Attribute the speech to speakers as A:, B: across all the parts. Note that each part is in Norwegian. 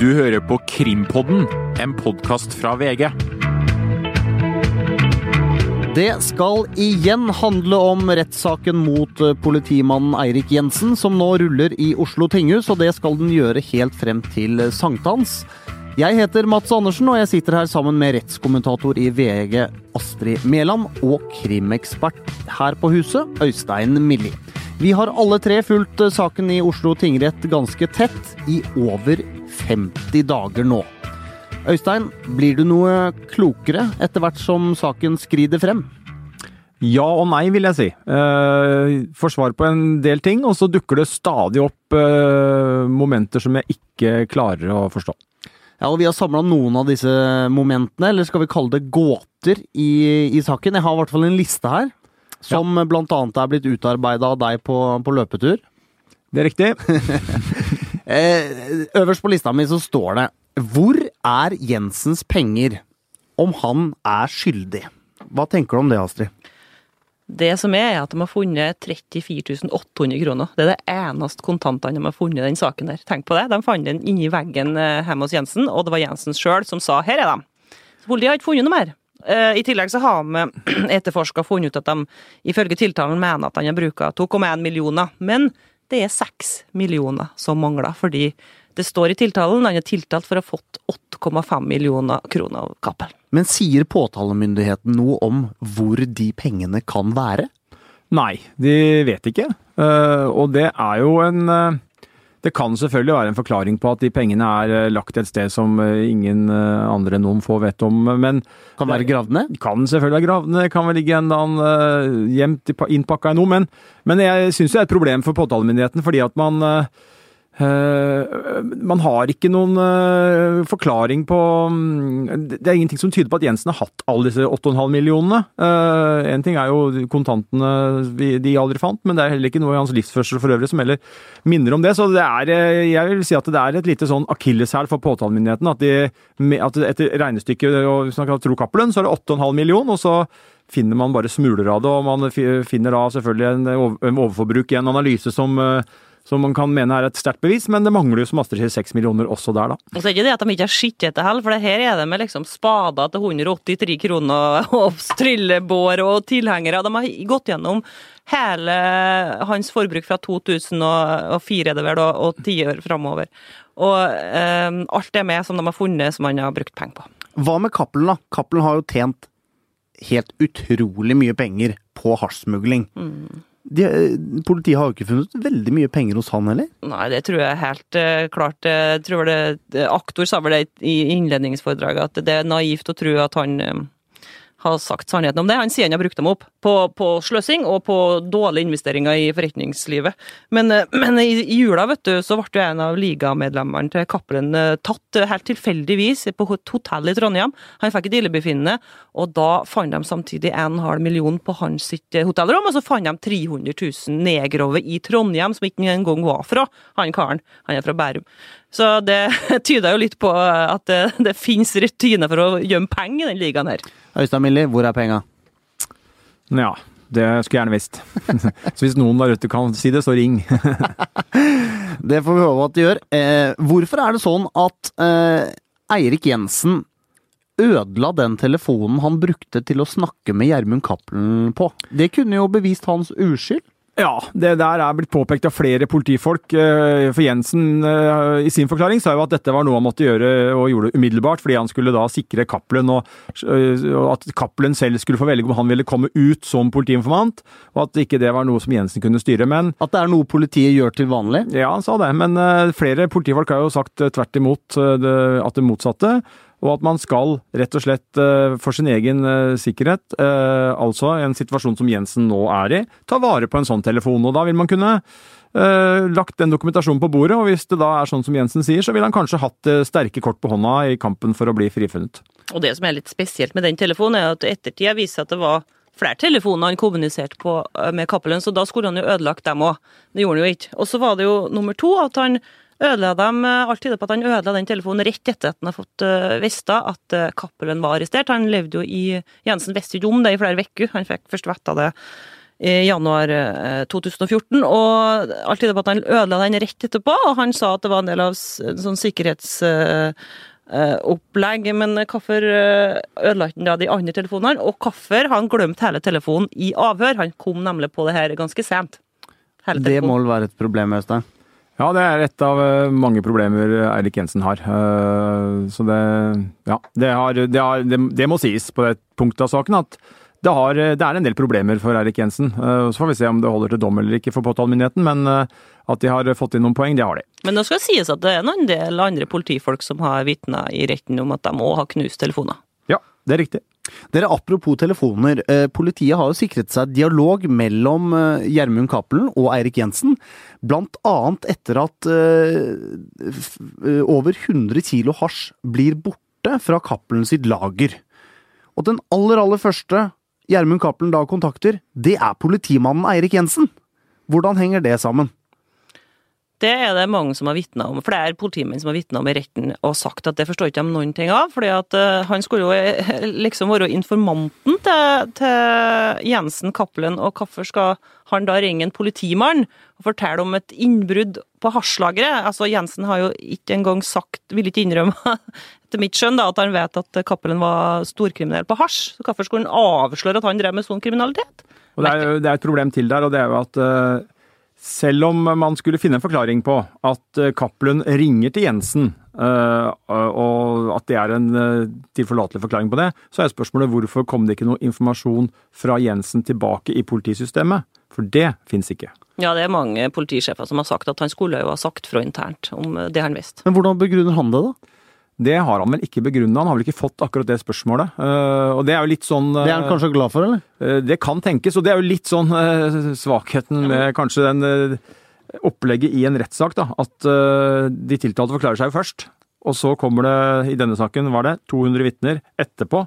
A: Du hører på Krimpodden, en podkast fra VG.
B: Det skal igjen handle om rettssaken mot eh, politimannen Eirik Jensen, som nå ruller i Oslo tinghus, og det skal den gjøre helt frem til sankthans. Jeg heter Mats Andersen, og jeg sitter her sammen med rettskommentator i VG Astrid Mæland og krimekspert her på huset, Øystein Milli. Vi har alle tre fulgt eh, saken i Oslo tingrett ganske tett i over 50 dager nå. Øystein, blir du noe klokere etter hvert som saken skrider frem?
C: Ja og nei, vil jeg si. Eh, får svar på en del ting, og så dukker det stadig opp eh, momenter som jeg ikke klarer å forstå.
B: Ja, og Vi har samla noen av disse momentene, eller skal vi kalle det gåter, i, i saken. Jeg har i hvert fall en liste her, som ja. bl.a. er blitt utarbeida av deg på, på løpetur.
C: Det er riktig.
B: Eh, øverst på lista mi så står det Hvor er Jensens penger om han er skyldig? Hva tenker du om det, Astrid?
D: Det som er, er at de har funnet 34 800 kroner. Det er det eneste kontantene de har funnet i den saken der. Tenk på det. De fant den inni veggen eh, hjemme hos Jensen, og det var Jensen sjøl som sa 'her er de'. Så politiet har ikke funnet noe mer. Eh, I tillegg så har de etterforska funnet ut at de ifølge tiltalen mener at han har bruka 2,1 millioner. Men det er seks millioner som mangler, fordi det står i tiltalen han er tiltalt for å ha fått 8,5 millioner kroner av Cappelen.
B: Men sier påtalemyndigheten noe om hvor de pengene kan være?
C: Nei, de vet ikke. Eh, og det er jo en eh, det kan selvfølgelig være en forklaring på at de pengene er eh, lagt et sted som eh, ingen eh, andre enn noen få vet om, men
B: Kan være gravd ned?
C: Kan selvfølgelig være gravd ned, kan vel ligge en annen gjemt innpakka i noe. Men, men jeg syns det er et problem for påtalemyndigheten, fordi at man man har ikke noen uh, forklaring på um, Det er ingenting som tyder på at Jensen har hatt alle disse 8,5 millionene. Én uh, ting er jo kontantene de aldri fant, men det er heller ikke noe i hans livsførsel for øvrig som heller minner om det. Så det er, jeg vil si at det er et lite sånn akilleshæl for påtalemyndigheten. At, at etter regnestykket, og hvis tro Cappelen, så er det 8,5 millioner, og så finner man bare smuler av det. Og man finner da selvfølgelig en overforbruk i en analyse som som man kan mene er et sterkt bevis, men det mangler jo som Astrid sier seks millioner også der, da.
D: Og så er det ikke det at de ikke har sett etter heller, for det her er det med liksom spader til 183 kroner og tryllebår og tilhengere. De har gått gjennom hele hans forbruk fra 2004 det vel, og tiår framover. Og um, alt det med som de har funnet som han har brukt penger på.
B: Hva med Cappelen, da? Cappelen har jo tjent helt utrolig mye penger på hasjsmugling. Mm. De, eh, politiet har jo ikke funnet veldig mye penger hos han heller?
D: Nei, det tror jeg helt uh, klart. Jeg tror det, Aktor sa vel det i innledningsforedraget at det er naivt å tro at han um, har sagt sannheten om det. Han sier han har brukt dem opp på, på sløsing og på dårlige investeringer i forretningslivet. Men, eh, men i, i, jula vet du, så ble en av ligamedlemmene til Cappelen eh, tatt eh, helt tilfeldigvis på et hotell i Trondheim. Han fikk et illebefinnende, og da fant de samtidig en halv million på hans sitt hotellrom, og så fant de 300 000 negrover i Trondheim, som ikke engang var fra han karen. Han er fra Bærum. Så det tyder jo litt på at det, det finnes rutiner for å gjemme penger i den ligaen her.
B: Øystein Milli, hvor er penga?
C: Ja, det skulle jeg gjerne visst. så hvis noen der ute kan si det, så ring.
B: det får vi håpe at de gjør. Eh, hvorfor er det sånn at eh, Eirik Jensen ødela den telefonen han brukte til å snakke med Gjermund Cappelen på? Det kunne jo bevist hans uskyld.
C: Ja, det der er blitt påpekt av flere politifolk. Eh, for Jensen eh, i sin forklaring sa jo at dette var noe han måtte gjøre, og gjorde det umiddelbart, fordi han skulle da sikre Cappelen, og, eh, at Cappelen selv skulle få velge om han ville komme ut som politiinformant, og at ikke det var noe som Jensen kunne styre. Men
B: At det er noe politiet gjør til vanlig?
C: Ja, han sa det. Men flere politifolk har jo sagt tvert imot at det motsatte og at man skal rett og slett eh, for sin egen eh, sikkerhet, eh, altså en situasjon som Jensen nå er i, ta vare på en sånn telefon. Og da vil man kunne lagt den dokumentasjonen på bordet, og hvis det da er sånn som Jensen sier, så vil han kanskje hatt sterke kort på hånda i kampen for å bli frifunnet.
D: Og det som er litt spesielt med den telefonen, er at ettertida viser at det var flere telefoner han kommuniserte på med Cappelen, så da skulle han jo ødelagt dem òg. Det gjorde han jo ikke. Og så var det jo nummer to at han ødela dem eh, alt tyder på at han ødela den telefonen rett etter at han har fått uh, vite at uh, Cappelen var arrestert. Han levde jo i Jensen visste ikke om det i flere uker. Han fikk først vite det i januar eh, 2014, og alt tyder på at han ødela den rett etterpå, og han sa at det var en del av sånn sikkerhetsopplegg, men hvorfor eh, ødela han da de andre telefonene? Og hvorfor han glemte hele telefonen i avhør? Han kom nemlig på det her ganske sent.
B: Det må vel være et problem, Øystein?
C: Ja, det er et av eh, mange problemer Eirik Jensen har. Eh, Så det Ja, det, har, det, har, det, det må sies på det punktet av saken at det, har, det er en del problemer for Eirik Jensen. Eh, Så får vi se om det holder til dom eller ikke for påtalemyndigheten, men eh, at de har fått inn noen poeng, det har de.
D: Men det skal sies at det er en del andre politifolk som har vitna i retten om at de òg har knust telefoner.
C: Ja, det er riktig.
B: Dere, Apropos telefoner. eh, Politiet har jo sikret seg dialog mellom eh, Gjermund Cappelen og Eirik Jensen. Blant annet etter at eh, over 100 kilo hasj blir borte fra Cappelen sitt lager. Og den aller, aller første Gjermund Cappelen da kontakter, det er politimannen Eirik Jensen. Hvordan henger det sammen?
D: Det er det mange som har vitna om. Flere politimenn som har vitna om i retten og sagt at det forstår ikke de noen ting av. fordi at eh, han skulle jo eh, liksom være informanten til, til Jensen, Cappelen, og hvorfor skal han da ringe en politimann og fortelle om et innbrudd på hasjlageret? Altså, Jensen har jo ikke engang sagt, vil ikke innrømme, etter mitt skjønn, da, at han vet at Cappelen var storkriminell på hasj. Så hvorfor skulle han avsløre at han drev med sånn kriminalitet?
C: Og det er, det er et problem til der, og det er jo at eh, selv om man skulle finne en forklaring på at eh, Cappelen ringer til Jensen, eh, og at det er en eh, tilforlatelig forklaring på det, så er spørsmålet hvorfor kom det ikke noe informasjon fra Jensen tilbake i politisystemet? For det fins ikke.
D: Ja, det er mange politisjefer som har sagt at han skulle jo ha sagt fra internt om det han visste.
B: Men hvordan begrunner han det, da?
C: Det har han vel ikke begrunna, han har vel ikke fått akkurat det spørsmålet. Eh, og det er jo litt sånn
B: Det er han kanskje glad for, eller?
C: Eh, Det kan tenkes, og det er jo litt sånn eh, svakheten med kanskje den opplegget i en rettssak, da. At de tiltalte forklarer seg jo først. Og så kommer det, i denne saken var det 200 vitner etterpå.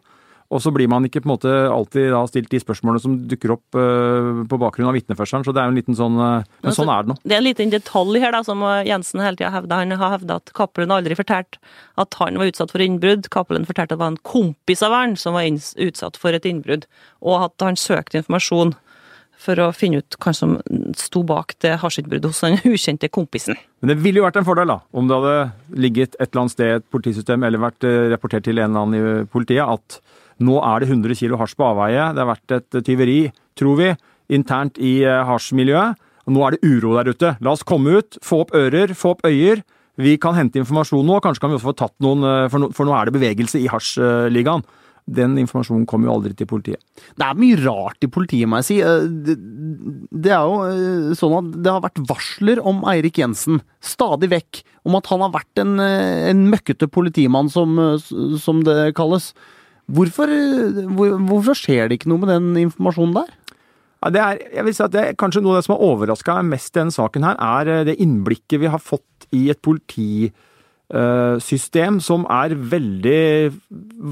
C: Og så blir man ikke på en måte alltid da stilt de spørsmålene som dukker opp eh, på bakgrunn av vitneførselen. Så det er jo en liten sånn eh, Men
D: Altså,
C: sånn er det nå.
D: Det er en liten detalj her da, som Jensen hele tida hevder. Han har hevda at Cappelen aldri fortalte at han var utsatt for innbrudd. Cappelen fortalte at det var en kompis av han som var utsatt for et innbrudd, og at han søkte informasjon for å finne ut hva som sto bak det hasjinnbruddet hos den ukjente kompisen.
C: Men det ville jo vært en fordel da, om det hadde ligget et eller annet sted i et politisystem, eller vært eh, rapportert til en eller annen i politiet, at nå er det 100 kilo hasj på avveie, det har vært et tyveri, tror vi, internt i eh, hasjmiljøet, nå er det uro der ute. La oss komme ut, få opp ører, få opp øyer. Vi kan hente informasjon nå, kanskje kan vi også få tatt noen, eh, for nå, for nå er det bevegelse i hasjligaen. Den informasjonen kom jo aldri til politiet.
B: Det er mye rart i politiet, må jeg si. Eh, Det, er jo eh, sånn at det har vært varsler om Eirik Jensen, stadig vekk, om at han har vært en, eh, en møkkete politimann, som, eh, som det kalles. Hvorfor, hvor, hvorfor skjer det ikke noe med den informasjonen der?
C: Ja, det er, jeg vil si at det er kanskje Noe av det som har overraska meg mest i denne saken, her, er eh, det innblikket vi har fått i et politisystem som er veldig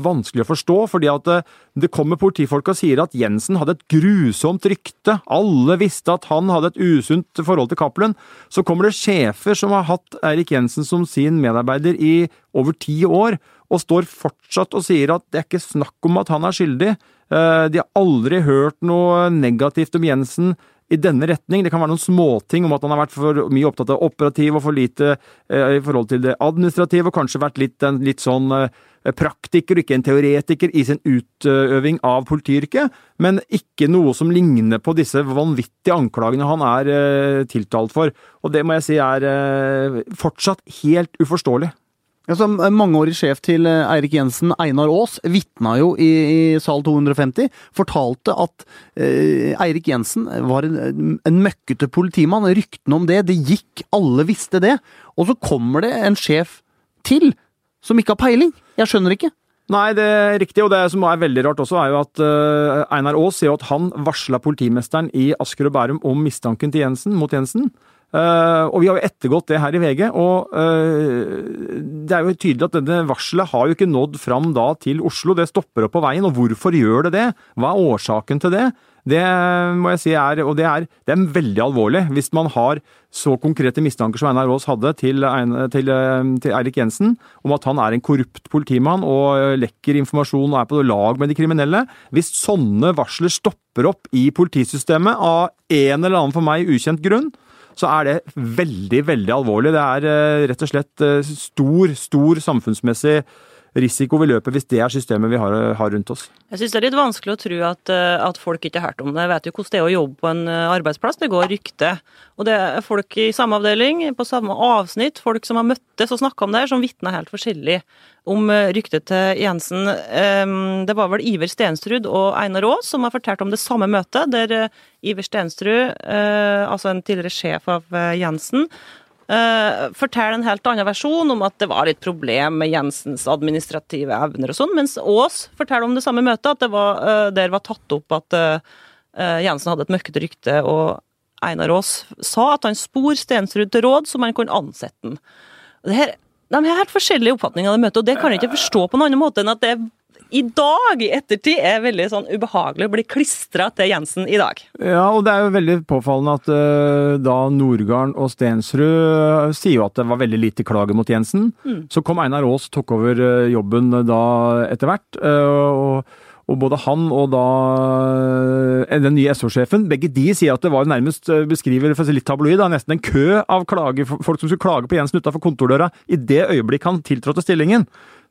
C: vanskelig å forstå. fordi at det, det kommer politifolk og sier at Jensen hadde et grusomt rykte. Alle visste at han hadde et usunt forhold til Cappelen. Så kommer det sjefer som har hatt Eirik Jensen som sin medarbeider i over ti år, og står fortsatt og sier at det er ikke snakk om at han er skyldig. Eh, De har aldri hørt noe negativt om Jensen i denne retning. Det kan være noen småting om at han har vært for mye opptatt av operativ og for lite eh, i forhold til det administrative, og kanskje vært litt, en litt sånn eh, praktiker, ikke en teoretiker, i sin utøving av politiyrket, men ikke noe som ligner på disse vanvittige anklagene han er eh, tiltalt for. Og det må jeg si er eh, fortsatt helt uforståelig.
B: Som mangeårig sjef til eh, Eirik Jensen, Einar Aas, vitna jo i, i sal 250. Fortalte at eh, Eirik Jensen var en, en møkkete politimann. Ryktene om det, det gikk, alle visste det. Og så kommer det en sjef til som ikke har peiling. Jeg skjønner ikke.
C: Nei, det er riktig, og det som er veldig rart også, er jo at eh, Einar Aas sier at han varsla politimesteren i Asker og Bærum om mistanken til Jensen, mot Jensen. Uh, og vi har jo ettergått det her i VG, og uh, det er jo tydelig at denne varselet har jo ikke nådd fram da til Oslo. Det stopper opp på veien, og hvorfor gjør det det? Hva er årsaken til det? Det må jeg si er, og det er, det er veldig alvorlig hvis man har så konkrete mistanker som Einar Aas hadde til, til, til Eirik Jensen, om at han er en korrupt politimann og lekker informasjon og er på lag med de kriminelle. Hvis sånne varsler stopper opp i politisystemet av en eller annen for meg ukjent grunn, så er det veldig, veldig alvorlig. Det er eh, rett og slett eh, stor, stor samfunnsmessig risiko vi løper hvis det er systemet vi har, har rundt oss.
D: Jeg syns det er litt vanskelig å tro at, eh, at, folk ikke har hørt om det. Jeg vet jo hvordan det er å jobbe på en arbeidsplass. Det går rykte. Og det er folk i samme avdeling, på samme avsnitt, folk som har møttes og snakka om det som vitner helt forskjellig om ryktet til Jensen. Det var vel Iver Stensrud og Einar Aas som har fortalt om det samme møtet, der Iver Stensrud, altså en tidligere sjef av Jensen, forteller en helt annen versjon om at det var litt problem med Jensens administrative evner og sånn, mens Aas forteller om det samme møtet, at det var, der var tatt opp at Jensen hadde et møkkete rykte, og Einar Aas sa at han spor Stensrud til råd, så man kunne ansette den. De har helt forskjellige oppfatninger av det møtet, og det kan jeg ikke forstå på noen annen måte enn at det i dag, i ettertid, er veldig sånn ubehagelig å bli klistra til Jensen i dag.
C: Ja, og det er jo veldig påfallende at uh, da Nordgarden og Stensrud sier jo at det var veldig lite klager mot Jensen. Mm. Så kom Einar Aas, tok over uh, jobben da etter hvert. Uh, og og både han og da den nye SO-sjefen, begge de sier at det var nærmest beskriver for litt tabloid, da, nesten en kø av klager, folk som skulle klage på Jensen utafor kontordøra i det øyeblikk han tiltrådte stillingen.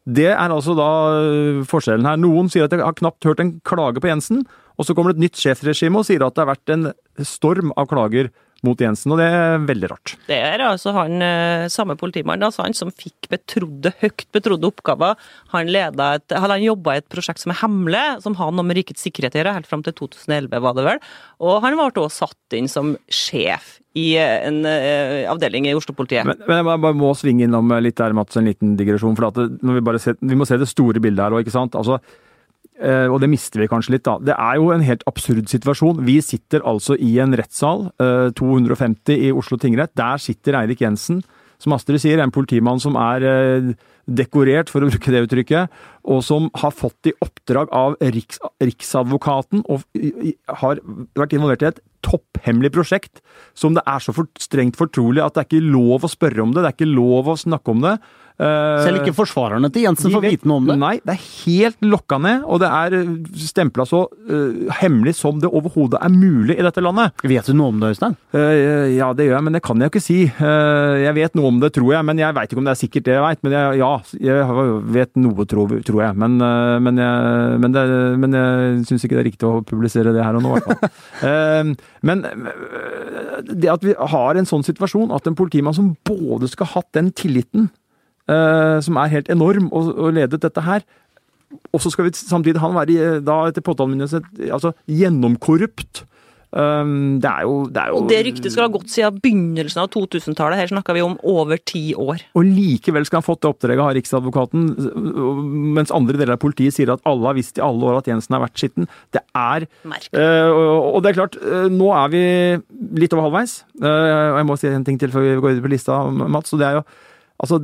C: Det er altså da øh, forskjellen her. Noen sier at de har knapt hørt en klage på Jensen, og så kommer det et nytt sjefsregime og sier at det har vært en storm av klager mot Jensen, og det er veldig rart.
D: Det er altså han øh, samme politimannen altså han som fikk betrodde, høyt betrodde oppgaver. Han, et, han jobba i et prosjekt som er hemmelig, som har noe med rikets sikkerhet å gjøre, helt fram til 2011, var det vel. Og han ble også satt inn som sjef i eh, en uh, avdeling i Oslo-politiet.
C: Men, men, jeg bare må svinge innom litt der, Mats, en liten digresjon. For det, vi, ser, vi, må se det store bildet her òg, ikke sant. Altså, uh, og det mister vi kanskje litt, da. Det er jo en helt absurd situasjon. Vi sitter altså i en rettssal, uh, 250 i Oslo tingrett. Der sitter Eirik Jensen, som Astrid sier, en politimann som er dekorert, for å bruke det uttrykket, og som har fått i oppdrag av Riks, Riksadvokaten og har vært involvert i et topphemmelig prosjekt som det er så for, strengt fortrolig at det er ikke lov å spørre om det, det er ikke lov å snakke om det.
B: Uh, Selv ikke forsvarerne til Jensen får vite noe om det?
C: Nei, det er helt lokka ned, og det er eh, stempla så uh, hemmelig som det overhodet er mulig i dette landet.
B: Vet du noe om det, Øystein?
C: Uh, ja, det gjør jeg, men det kan jeg jo ikke si. jeg vet noe om det, tror jeg, men jeg veit ikke om det er sikkert det jeg veit. Men jeg, ja, jeg vet noe, tror, tror jeg. Men, men jeg, men, det, men jeg syns ikke det er riktig å publisere det her og nå, i hvert fall. men det at vi har en sånn situasjon, at en politimann som både skal ha hatt den tilliten Eh, som er helt enorm, og, og ledet dette her. Og så skal vi samtidig han være eh, da etter påtalemyndighet altså, gjennomkorrupt. Um, det, er jo, det er jo
D: Og det ryktet skal ha gått siden begynnelsen av 2000-tallet. Her snakker vi om over ti år.
C: Og likevel skal han fått det oppdraget av Riksadvokaten, mens andre deler av politiet sier at alle har visst i alle år at Jensen har vært skitten. Det er uh, Og det er klart, uh, nå er vi litt over halvveis. Uh, og jeg må si en ting til før vi går videre på lista, Mats. og det er jo Altså,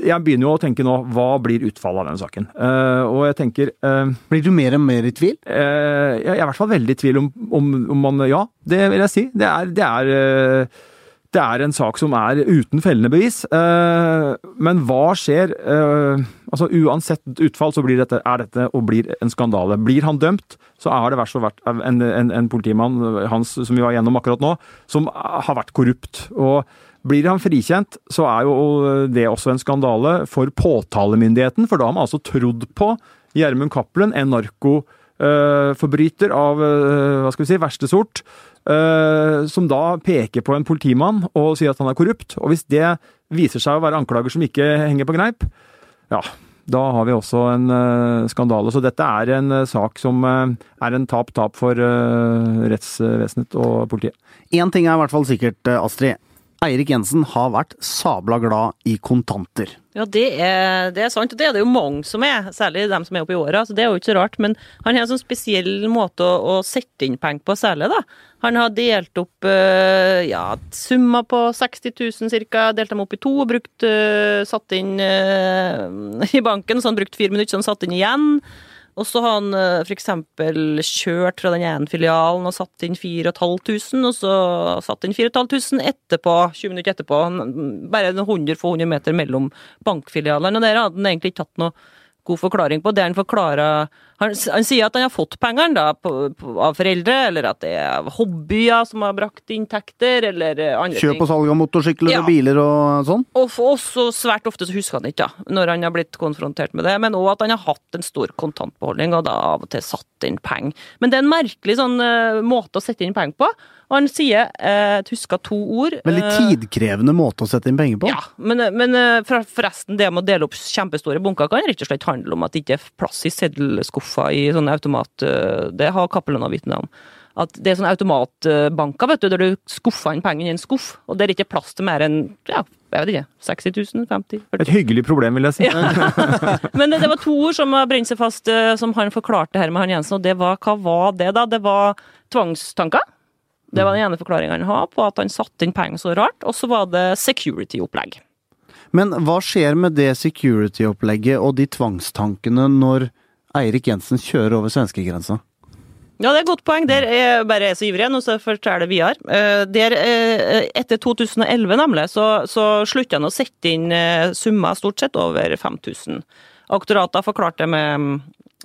C: jeg begynner jo å tenke nå, hva blir utfallet av denne saken? Uh, og jeg tenker uh,
B: Blir du mer og mer i tvil?
C: Uh, jeg er i hvert fall veldig i tvil om, om, om, man Ja, det vil jeg si. Det er, det er, det er en sak som er uten fellende bevis. men hva skjer? altså Uansett utfall så blir dette, er dette og blir en skandale. Blir han dømt, så er det verst å vært en, en, en politimann, Hans, som vi var igjennom akkurat nå, som har vært korrupt. og blir han frikjent, så er jo det også en skandale for påtalemyndigheten, for da har man altså trodd på Gjermund Cappelen, en narkoforbryter av hva skal vi si, verste sort, som da peker på en politimann og sier at han er korrupt. Og hvis det viser seg å være anklager som ikke henger på greip, ja, da har vi også en skandale. Så dette er en sak som er en tap-tap for rettsvesenet og politiet.
B: Én ting er i hvert fall sikkert, Astrid. Eirik Jensen har vært sabla glad i kontanter.
D: Ja, det er, det er sant, og det er det jo mange som er, særlig dem som er oppe i åra, så det er jo ikke så rart. Men han har en sånn spesiell måte å, å sette inn penger på, særlig, da. Han har delt opp uh, ja, summer på 60 000 ca., delt dem opp i to og brukt, uh, satt inn uh, i banken, så han brukt fire minutter, så han satt inn igjen. Og så har han f.eks. kjørt fra den ene filialen og satt inn 4500, og så satt inn 4500 etterpå, 20 minutter etterpå. Bare 100 for 100 meter mellom bankfilialene. Og der hadde han egentlig ikke tatt noe god forklaring på. Det han forklarer han, han, sier at han har fått pengene da, på, på, av foreldre, eller at det er hobbyer som har brakt inntekter, eller andre
B: Kjøp ting. Kjøp og salg av motorsykler ja. og biler og sånn?
D: Og også svært ofte så husker han ikke, da, når han har blitt konfrontert med det. Men òg at han har hatt en stor kontantbeholdning, og da av og til satt inn penger. Men det er en merkelig sånn uh, måte å sette inn penger på. Og han sier eh, husker to ord.
B: Veldig eh, tidkrevende måte å sette inn penger på.
D: Ja, men, men forresten, det med å dele opp kjempestore bunker kan rett og slett handle om at det ikke er plass i seddelskuffer i sånne automat... Det har Cappelen vitne om. At det er sånne automatbanker vet du, der du skuffer inn pengene i en skuff, og det er ikke plass til mer enn ja, jeg vet ikke, 60 000? 50 40.
C: Et hyggelig problem, vil jeg si. Ja.
D: Men det, det, var to ord som brente seg fast, som han forklarte her med han Jensen, og det var hva var det, da? Det var tvangstanker. Det var den ene forklaringa han har på at han satte inn penger så rart. Og så var det security-opplegg.
B: Men hva skjer med det security-opplegget og de tvangstankene når Eirik Jensen kjører over svenskegrensa?
D: Ja, det er et godt poeng. Der er bare jeg så ivrig nå, så forteller vi videre. Eh, der, eh, etter 2011, nemlig, så, så slutta han å sette inn eh, summer stort sett over 5000. Aktoratet har forklart det med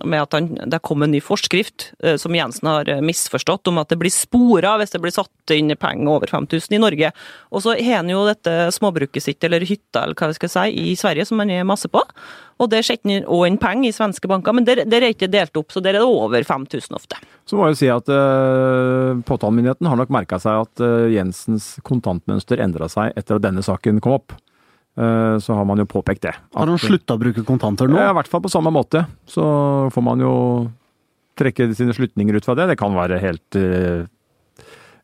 D: med at han, det kom en ny forskrift eh, som Jensen har eh, misforstått, om at det blir spora hvis det blir satt inn penger over 5000 i Norge. Og så har han jo dette småbruket sitt, eller hytta, eller hva vi skal si, i Sverige, som han er masse på. Og der setter han òg inn penger i svenske banker, men der, der, er ikke delt opp, så der er det over 5000 ofte.
C: Så må jeg jo si at uh, Påtalemyndigheten har nok merka seg at uh, Jensens kontantmønster endra seg etter at denne saken kom opp. Eh, så har man jo påpekt det.
B: Har han slutta å bruke kontanter nå?
C: Ja, I hvert fall på samme måte. Så får man jo trekke sine slutninger ut fra det. Det kan være helt eh,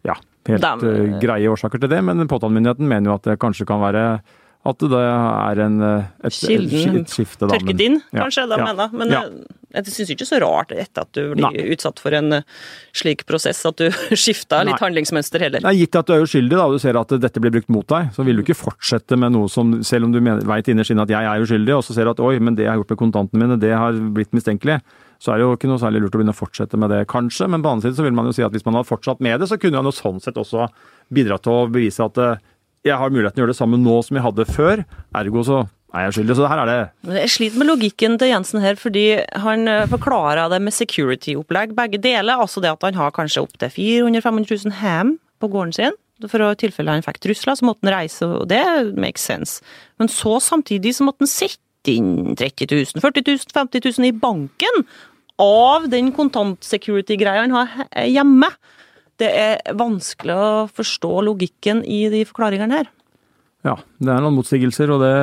C: ja, helt Dem. Eh, greie årsaker til det, men påtalemyndigheten mener jo at det kanskje kan være at det er en, et,
D: et, et skifte, da. tørket inn, kanskje, ja, de ja, mener. Men ja. Jeg, syns ikke så rart etter at du blir Nei. utsatt for en eh, slik prosess, at du skifta litt Nei. handlingsmønster heller.
C: Nei, gitt at du er uskyldig, da, og du ser at dette blir brukt mot deg, så vil du ikke fortsette med noe som, selv om du veit innerst inne at jeg er uskyldig, og så ser du at oi, men det jeg har gjort med kontantene mine, det har blitt mistenkelig. Så er det jo ikke noe særlig lurt å begynne å fortsette med det, kanskje. Men på annen side så vil man jo si at hvis man hadde fortsatt med det, så kunne man jo sånn sett også bidratt til å bevise at eh, jeg har muligheten til å gjøre det samme nå som jeg hadde før. Ergo så er jeg skyldig. Så her er det
D: Jeg sliter med logikken til Jensen her, fordi han eh, forklarer det med security-opplegg, begge deler. Altså det at han har kanskje opptil 400 000-500 000 hjem på gården sin. For å tilfelle han fikk trusler, så måtte han reise, og det makes sense. Men så samtidig så måtte han sitte inn 30 000, 40 000, 50 000 i banken av den kontant-security-greia han har hjemme det er vanskelig å forstå logikken i de forklaringene her.
C: Ja, det er noen motsigelser, og det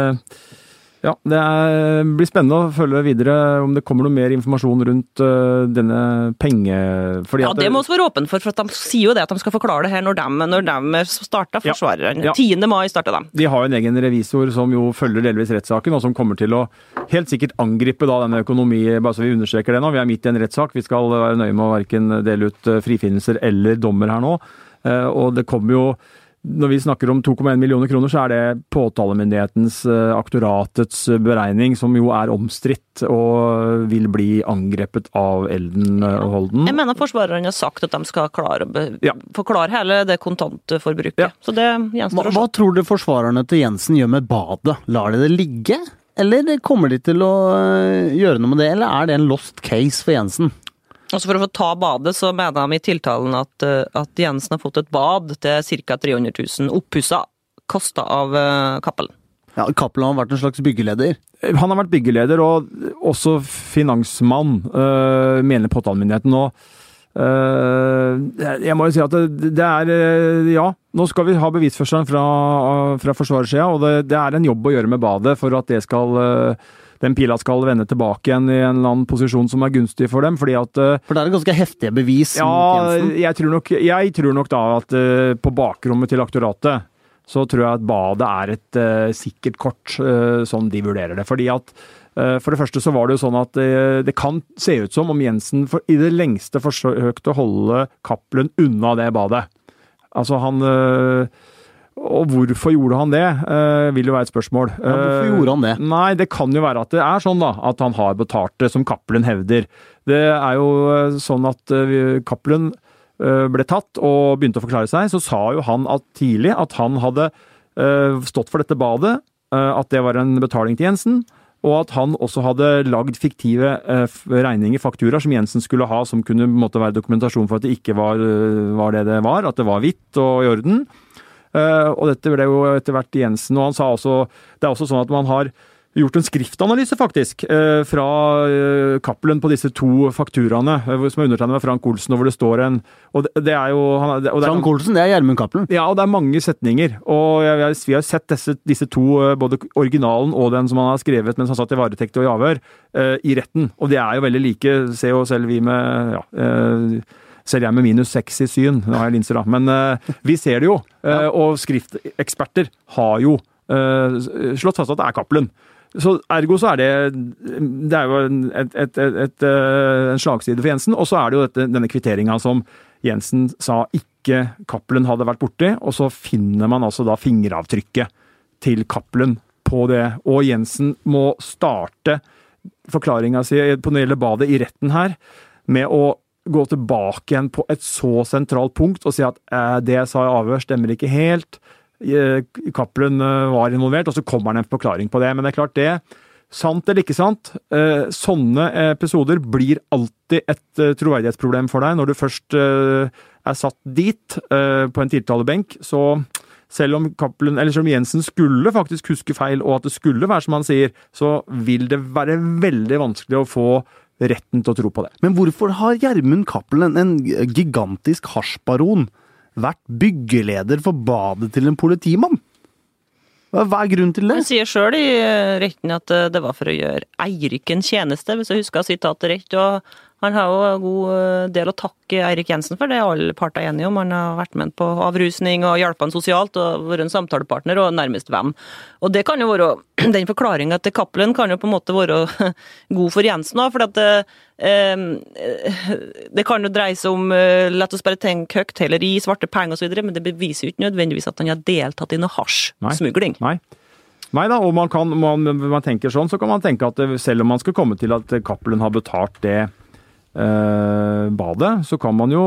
C: ja, det er, blir spennende å følge videre om det kommer noe mer informasjon rundt uh, denne penge...
D: ja, det må vi være åpne for, for de sier jo det at de skal forklare det her når de, når de starta forsvareren. Ja, ja. 10. mai starta de.
C: De har jo en egen revisor som jo følger delvis rettssaken, og som kommer til å helt sikkert angripe da denne økonomi... Bare så vi understreker det nå, vi er midt i en rettssak. Vi skal være nøye med å verken dele ut eh, frifinnelser eller dommer her nå. Uh, og det kommer jo når vi snakker om 2,1 millioner kroner, så er det påtalemyndighetens, eh, aktoratets eh, beregning, som jo er omstridt og vil bli angrepet av Elden og Holden.
D: Jeg mener forsvarerne har sagt at de skal klare å ja. forklare hele det kontantforbruket. Ja. Så det gjenstår
B: å se. Hva tror du forsvarerne til Jensen gjør med badet? Lar de det ligge? Eller kommer de til å gjøre noe med det, eller er det en lost case for Jensen?
D: Altså For å få ta badet, så mener de i tiltalen at, eh, at Jensen har fått et bad til ca. 300 000, oppussa, kosta av uh, Cappelen.
B: Ja, Cappelen har vært en slags byggeleder?
C: Han har vært byggeleder og også finansmann, øh, mener påtalemyndigheten. Og øh, jeg må jo si at det, det er Ja, nå skal vi ha bevisførselen fra, fra forsvarersida, og det, det, er en jobb å gjøre med badet for at det skal øh, den pila skal vende tilbake igjen i en eller annen posisjon som er gunstig for dem. fordi at
B: eh, For det er ganske heftige bevis?
C: Ja, jeg tror, nok, jeg tror nok da at eh, på bakrommet til aktoratet så tror jeg at badet er et uh, sikkert kort, uh, sånn de vurderer det. Fordi at uh, For det første så var det jo sånn at det kan se ut som om Jensen for, i det lengste forsøkte å holde Cappelen unna det badet. Altså han og hvorfor gjorde han det, vil jo være et spørsmål.
B: Ja, hvorfor gjorde han det?
C: Nei, Det kan jo være at det er sånn da, at han har betalt det, som Cappelen hevder. Det er jo sånn at Cappelen Eh, ble tatt og begynte å forklare seg, så sa jo han at tidlig at han hadde eh, stått for dette badet, eh, at det var en betaling til Jensen. Og at han også hadde lagd fiktive regninger, fakturaer, som Jensen skulle ha, som kunne måtte være dokumentasjon for at det ikke var, var, det det var, at det var hvitt og i orden. Og dette ble jo etter hvert Jensen, og han sa også Det er også sånn at man har gjort en skriftanalyse, faktisk, eh, fra eh, Cappelen på disse to fakturaene, eh, som er undertegnet med Frank Olsen, og hvor det står en og det, er jo,
B: og det Frank Olsen, det er Gjermund Cappelen?
C: Ja, og det er mange setninger. Og jeg, vi har sett disse, disse, to, både originalen og den som han har skrevet mens han satt i varetekt og i avhør, i retten. Og de er jo veldig like, ser jo selv vi med ja, selv jeg med minus seks i syn, nå har jeg linser da, men uh, vi ser det jo. Uh, og skrifteksperter har jo uh, slått fast at det er Cappelen. Så Ergo så er det Det er jo et, et, et, eh, en slagside for Jensen. Og så er det jo dette, denne kvitteringa som Jensen sa ikke Cappelen hadde vært borti, og så finner man altså da fingeravtrykket til Cappelen på det. Og Jensen må starte forklaringa si på når det gjelder badet i retten her, med å gå tilbake igjen på et så sentralt punkt og si at eh, det jeg sa i avhør, stemmer ikke helt. Eh, Cappelen eh, var involvert, og så kommer han en forklaring på det. Men det er klart, det Sant eller ikke sant, eh, sånne episoder blir alltid et troverdighetsproblem for deg når du først er satt dit på en tiltalebenk. Så selv om, eller selv om Jensen skulle faktisk huske feil, og at det skulle være som han sier, så vil det være veldig vanskelig å få retten til å tro på det.
B: Men hvorfor har Gjermund Cappelen, en gigantisk hasjbaron, vært byggeleder for badet til en politimann? Hva er grunnen til det?
D: Han sier sjøl i eh, retten at eh, det var for å gjøre Eirik en tjeneste, hvis jeg husker sitatet rett. og han har jo en god eh, del å takke Eirik Jensen for, det er alle parter enige om. Han har vært med på avrusning og hjulpet han sosialt og vært en samtalepartner og nærmest venn. Og det kan jo være Den forklaringa til Cappelen kan jo på en måte være god for Jensen òg, for at det, eh, det kan jo dreie seg om eh, La oss bare tenke høyt, heller i svarte penger osv., men det beviser jo ikke nødvendigvis at han har deltatt i noe hasjsmugling.
C: Nei. Nei da, og man kan, man, man tenker sånn, så kan man tenke at selv om man skal komme til at Cappelen har betalt det eh, badet, så kan man jo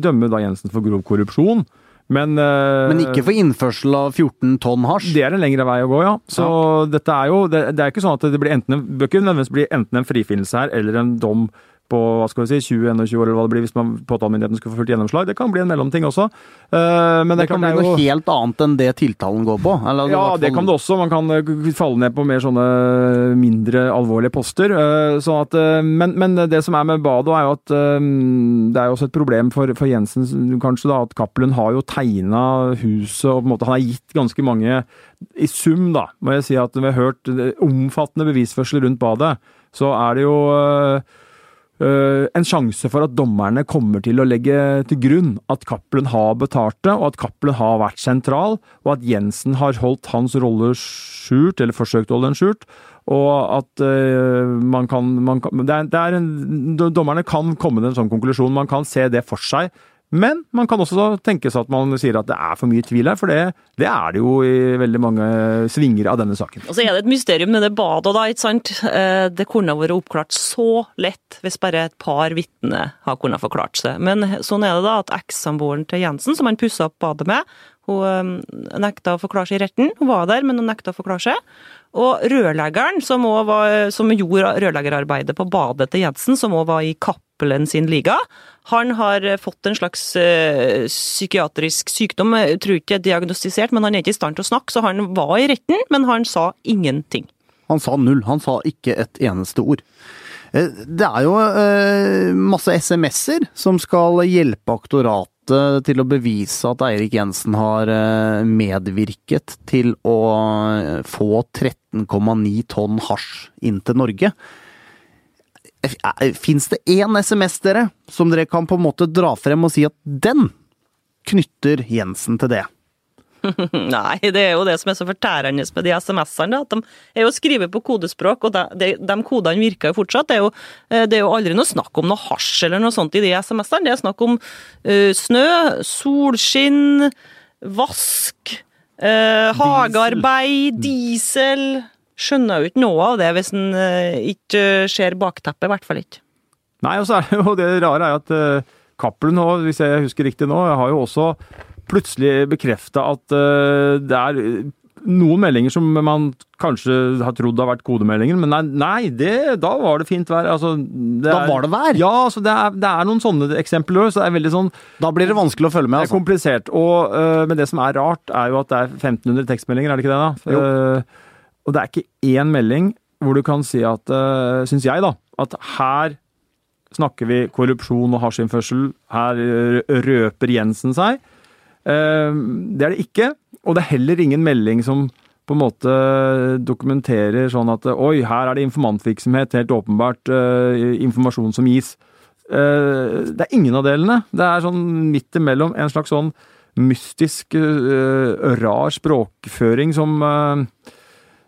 C: dømme da Jensen for grov korrupsjon. Men, eh,
B: Men ikke for innførsel av 14 tonn hasj?
C: Det er en lengre vei å gå, ja. Så ja. dette er jo det, det, er ikke sånn at det blir enten, bør ikke nødvendigvis bli enten en frifinnelse her eller en dom på hva skal vi si, 20-21 år, eller hva det blir hvis man påtalemyndigheten skulle få fullt gjennomslag. Det kan bli en mellomting også.
B: Uh, men det, det kan bli noe helt annet enn det tiltalen går på?
C: Eller, ja, det kan det også. Man kan eh, falle ned på mer sånne mindre alvorlige poster. Sånn at, men, men, det som er med badet, er jo at det er jo også et problem for, for Jensen kanskje da, at Cappelen har jo tegna huset og på en måte han har gitt ganske mange I sum, da, må jeg si at vi har hørt omfattende bevisførsel rundt badet, så er det jo Eh, en sjanse for at dommerne kommer til å legge til grunn at Cappelen har betalt det, og at Cappelen har vært sentral, og at Jensen har holdt hans rolle skjult, eller forsøkt å holde den skjult. Og at uh, man kan, man kan det er, det er en, Dommerne kan komme til en sånn konklusjon. Man kan se det for seg men man kan også tenke seg at man sier at det er for mye tvil her, for det, det er det jo i veldig mange svinger av denne saken.
D: Og så er det et mysterium med det badet, da, ikke sant. Eh, det kunne vært oppklart så lett hvis bare et par vitner har kunnet forklart seg. Men sånn er det da at ekssamboeren til Jensen, som han pussa opp badet med, hun eh, nekta å forklare seg i retten. Hun var der, men hun nekta å forklare seg. Og rørleggeren, som, var, som gjorde rørleggerarbeidet på badet til Jensen, som òg var i Cappelen sin liga, han har fått en slags uh, psykiatrisk sykdom, jeg tror ikke diagnostisert, men han er ikke i stand til å snakke, så han var i retten, men han sa ingenting.
B: Han sa null, han sa ikke et eneste ord. Eh, det er jo masse SMS-er som skal hjelpe aktoratet til å bevise at Eirik Jensen har medvirket til å få 13,9 tonn hasj inn til Norge. Fins det én SMS, dere, som dere kan på en måte dra frem og si at den knytter Jensen til det?
D: Nei, det er jo det som er så fortærende med de SMS-ene. At de er jo skrevet på kodespråk, og de, de, de kodene virker jo fortsatt. Det er jo, eh, det er jo aldri noe snakk om noe hasj eller noe sånt i de SMS-ene. Det er snakk om uh, snø, solskinn, vask, uh, hagearbeid, diesel. Skjønner jo ikke noe av det hvis en uh, ikke ser bakteppet, i hvert fall ikke.
C: Nei, og så er det jo det rare er at uh, Cappelen òg, hvis jeg husker riktig nå, har jo også plutselig bekrefta at uh, det er noen meldinger som man kanskje har trodd har vært kodemeldinger, men nei, nei det, da var det fint vær. Altså, det
B: Da var det vær?
C: Ja, altså det er, det er noen sånne eksempler. Så det er veldig sånn
B: Da blir det vanskelig å følge med, Altså.
C: det er
B: altså.
C: komplisert. Og, øh, men det som er rart, er jo at det er 1500 tekstmeldinger, er det ikke det? da?
B: Jo.
C: Øh, og det er ikke én melding hvor du kan si at, uh, syns jeg, da, at her snakker vi korrupsjon og hasjinnførsel. Her øh, røper Jensen seg. Eh, det er det ikke. Og det er heller ingen melding som på en måte dokumenterer sånn at oi, her er det informantvirksomhet, helt åpenbart eh, informasjon som gis. Eh, det er ingen av delene. Det er sånn midt imellom en slags sånn mystisk, eh, rar språkføring som eh, eh,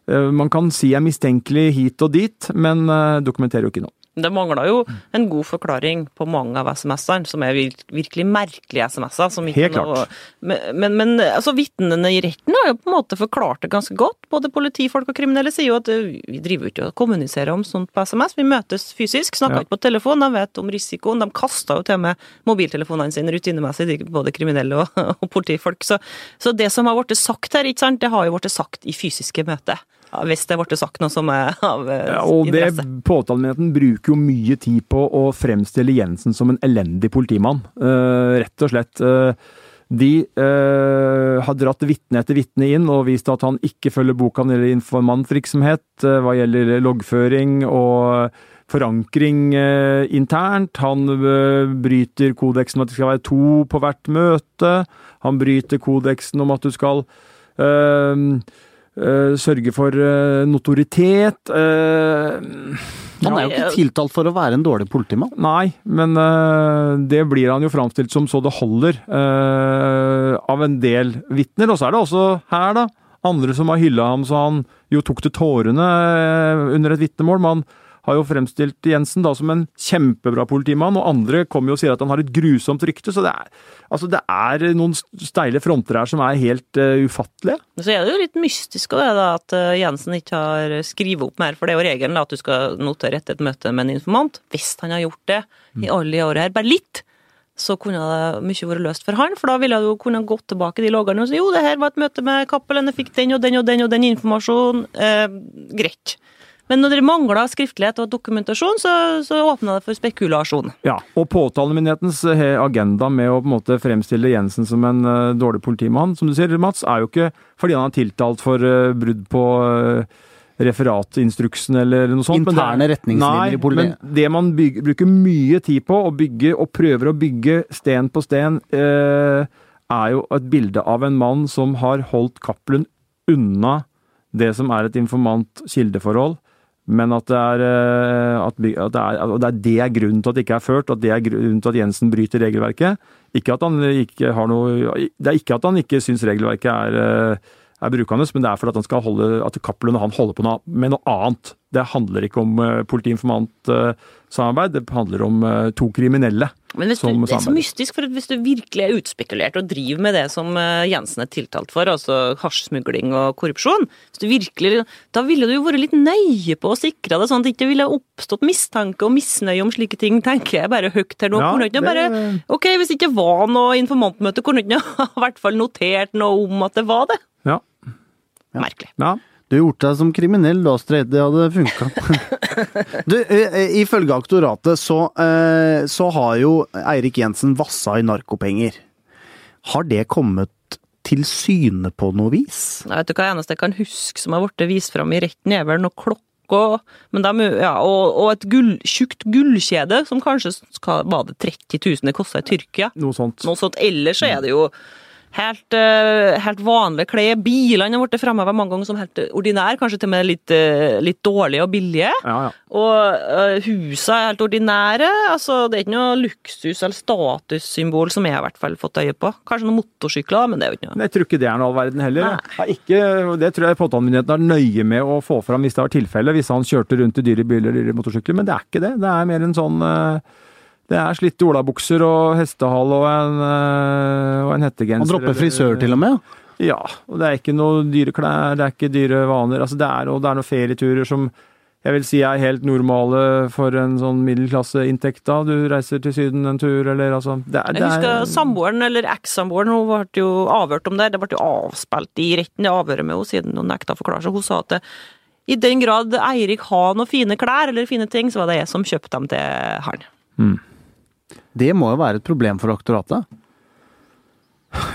C: man kan si er mistenkelig hit og dit, men eh, dokumenterer jo ikke noe.
D: Det mangler jo en god forklaring på mange av SMS-ene, som er virkelig merkelige SMS-er.
C: Helt klart.
D: Men, men, men altså, vitnene i retten har jo på en måte forklart det ganske godt. Både politifolk og kriminelle sier jo at vi driver jo ikke og kommuniserer om sånt på SMS. Vi møtes fysisk, snakker
C: Ja.
D: ikke på telefon, de vet om risikoen. De kasta jo til og med mobiltelefonene sine rutinemessig, både kriminelle og, og politifolk. Så, så det som har blitt sagt her, ikke sant, det har jo blitt sagt i fysiske møter. Hvis det ble sagt noe som er av interesse.
C: Ja, og det. Påtalemyndigheten bruker jo mye tid på å fremstille Jensen som en elendig politimann. Uh, rett og slett. Uh, de eh, har dratt vitne etter vitne inn og vist at han ikke følger boka når det gjelder informantvirksomhet eh, hva gjelder loggføring og forankring eh, internt. Han eh, bryter kodeksen om at det skal være to på hvert møte. Han bryter kodeksen om at du skal eh, eh, sørge for eh, notoritet. eh,
B: Han er jo ikke tiltalt for å være en dårlig politimann.
C: Nei, men eh, det blir han jo framstilt som så det holder eh, av en del vitner. Og så er det også her, da, andre som har hylla ham så han jo tok til tårene eh, under et vitnemål. Man har jo fremstilt Jensen da som en kjempebra politimann, og andre kommer jo og sier at han har et grusomt rykte. Så det er, altså det er noen steile fronter her som er helt uh, ufattelige.
D: Så er det jo litt mystisk det da, at eh, Jensen ikke har skrevet opp mer, for det er jo regelen at du skal notere etter et møte med en informant. Hvis han har gjort det i alle de årene her, bare litt, så kunne det mye vært løst for han, for da ville du kunne gått tilbake de loggene og si jo, det her var et møte med Cappelen, jeg fikk den og den og den og den informasjonen, eh, greit. Men når dere mangler skriftlighet og dokumentasjon, så, så åpner det for spekulasjon.
C: Ja, og påtalemyndighetens eh, agenda med å på en måte fremstille Jensen som en uh, dårlig politimann, som du sier, Mats, er jo ikke fordi han er tiltalt for uh, brudd på uh, referatinstruksen eller noe sånt. men er-
B: Interne retningslinjer
C: Nei,
B: i politiet.
C: Men det man bygger, bruker mye tid på, å bygge og prøver å bygge sten på sten, er jo et bilde av en mann som har holdt Cappelen unna det som er et informant-kildeforhold. Men at det, er, eh, at, det er, at det er grunnen til at det ikke er ført, at det er grunnen til at Jensen bryter regelverket. Ikke at han ikke har noe Det er ikke at han ikke syns regelverket er, eh, er brukende, men det er fordi at han Cappelen og han holder på med noe annet. Det handler ikke om politiinformantsamarbeid, politi-informant-samarbeid, det handler om eh, to kriminelle.
D: Men hvis du,
C: som
D: det er så mystisk, for hvis du virkelig er utspekulert og driver med det som eh, Jensen er tiltalt for, altså hasjsmugling og korrupsjon, hvis du virkelig, da ville du jo vært litt nøye på å sikre det, sånn at det ikke ville oppstått mistanke og misnøye om slike ting, tenker jeg bare høyt her nå.
C: Ja, det-
D: bare, ok, hvis det ikke var noe informantmøte, kunne ikke i hvert fall notert noe om at det var det?
C: Ja.
D: Merkelig.
C: ja.
B: Du har gjort deg som kriminell, da, Astrid. Det hadde funka. du, eh, ifølge aktoratet så, eh, så har jo Eirik Jensen vassa i narkopenger. Har det kommet til syne på noe vis?
D: Jeg vet du hva eneste jeg kan huske som har blitt vist fram i retten, er vel noe klokka men de, ja, og, og et gull, tjukt gullkjede som kanskje skal, var det 30 000 det kosta i Tyrkia.
C: Noe sånt.
D: Noe sånt. Ellers så er det jo helt, eh, helt vanlige klær. Bilene har blitt framheva mange ganger som helt ordinære, kanskje til og med litt, eh, litt dårlige og billige.
C: Ja, ja.
D: Og husene er helt ordinære. altså Det er ikke noe luksus- eller statussymbol som jeg har i hvert fall fått øye på. Kanskje noen motorsykler, men det er jo ikke noe.
C: Jeg tror ikke det er noe all verden heller.
D: Ja,
C: Det, ikke, det tror jeg påtalemyndigheten er nøye med å få fram hvis det var tilfelle, hvis han kjørte rundt i dyre biler eller dyre motorsykler, men det er ikke det. Det er mer en sånn eh, Det er slitte olabukser og hestehale og en, eh, og en hettegenser.
B: Han dropper frisør til og med.
C: Ja, og det er ikke noe dyre klær, det er ikke dyre vaner. Altså det er, og det er noen ferieturer som jeg vil si er helt normale for en sånn middelklasseinntekt. da. Du reiser til Syden en tur, eller altså det er,
D: Jeg husker
C: er,
D: samboeren, eller eks-samboeren, hun ble jo avhørt om det. Det ble jo avspilt i retten, det avhøret med henne, siden hun nekta å forklare seg. Hun sa at det, i den grad Eirik har noen fine klær eller fine ting, så var det jeg som kjøpte dem til han.
B: Det må jo være et problem for aktoratet.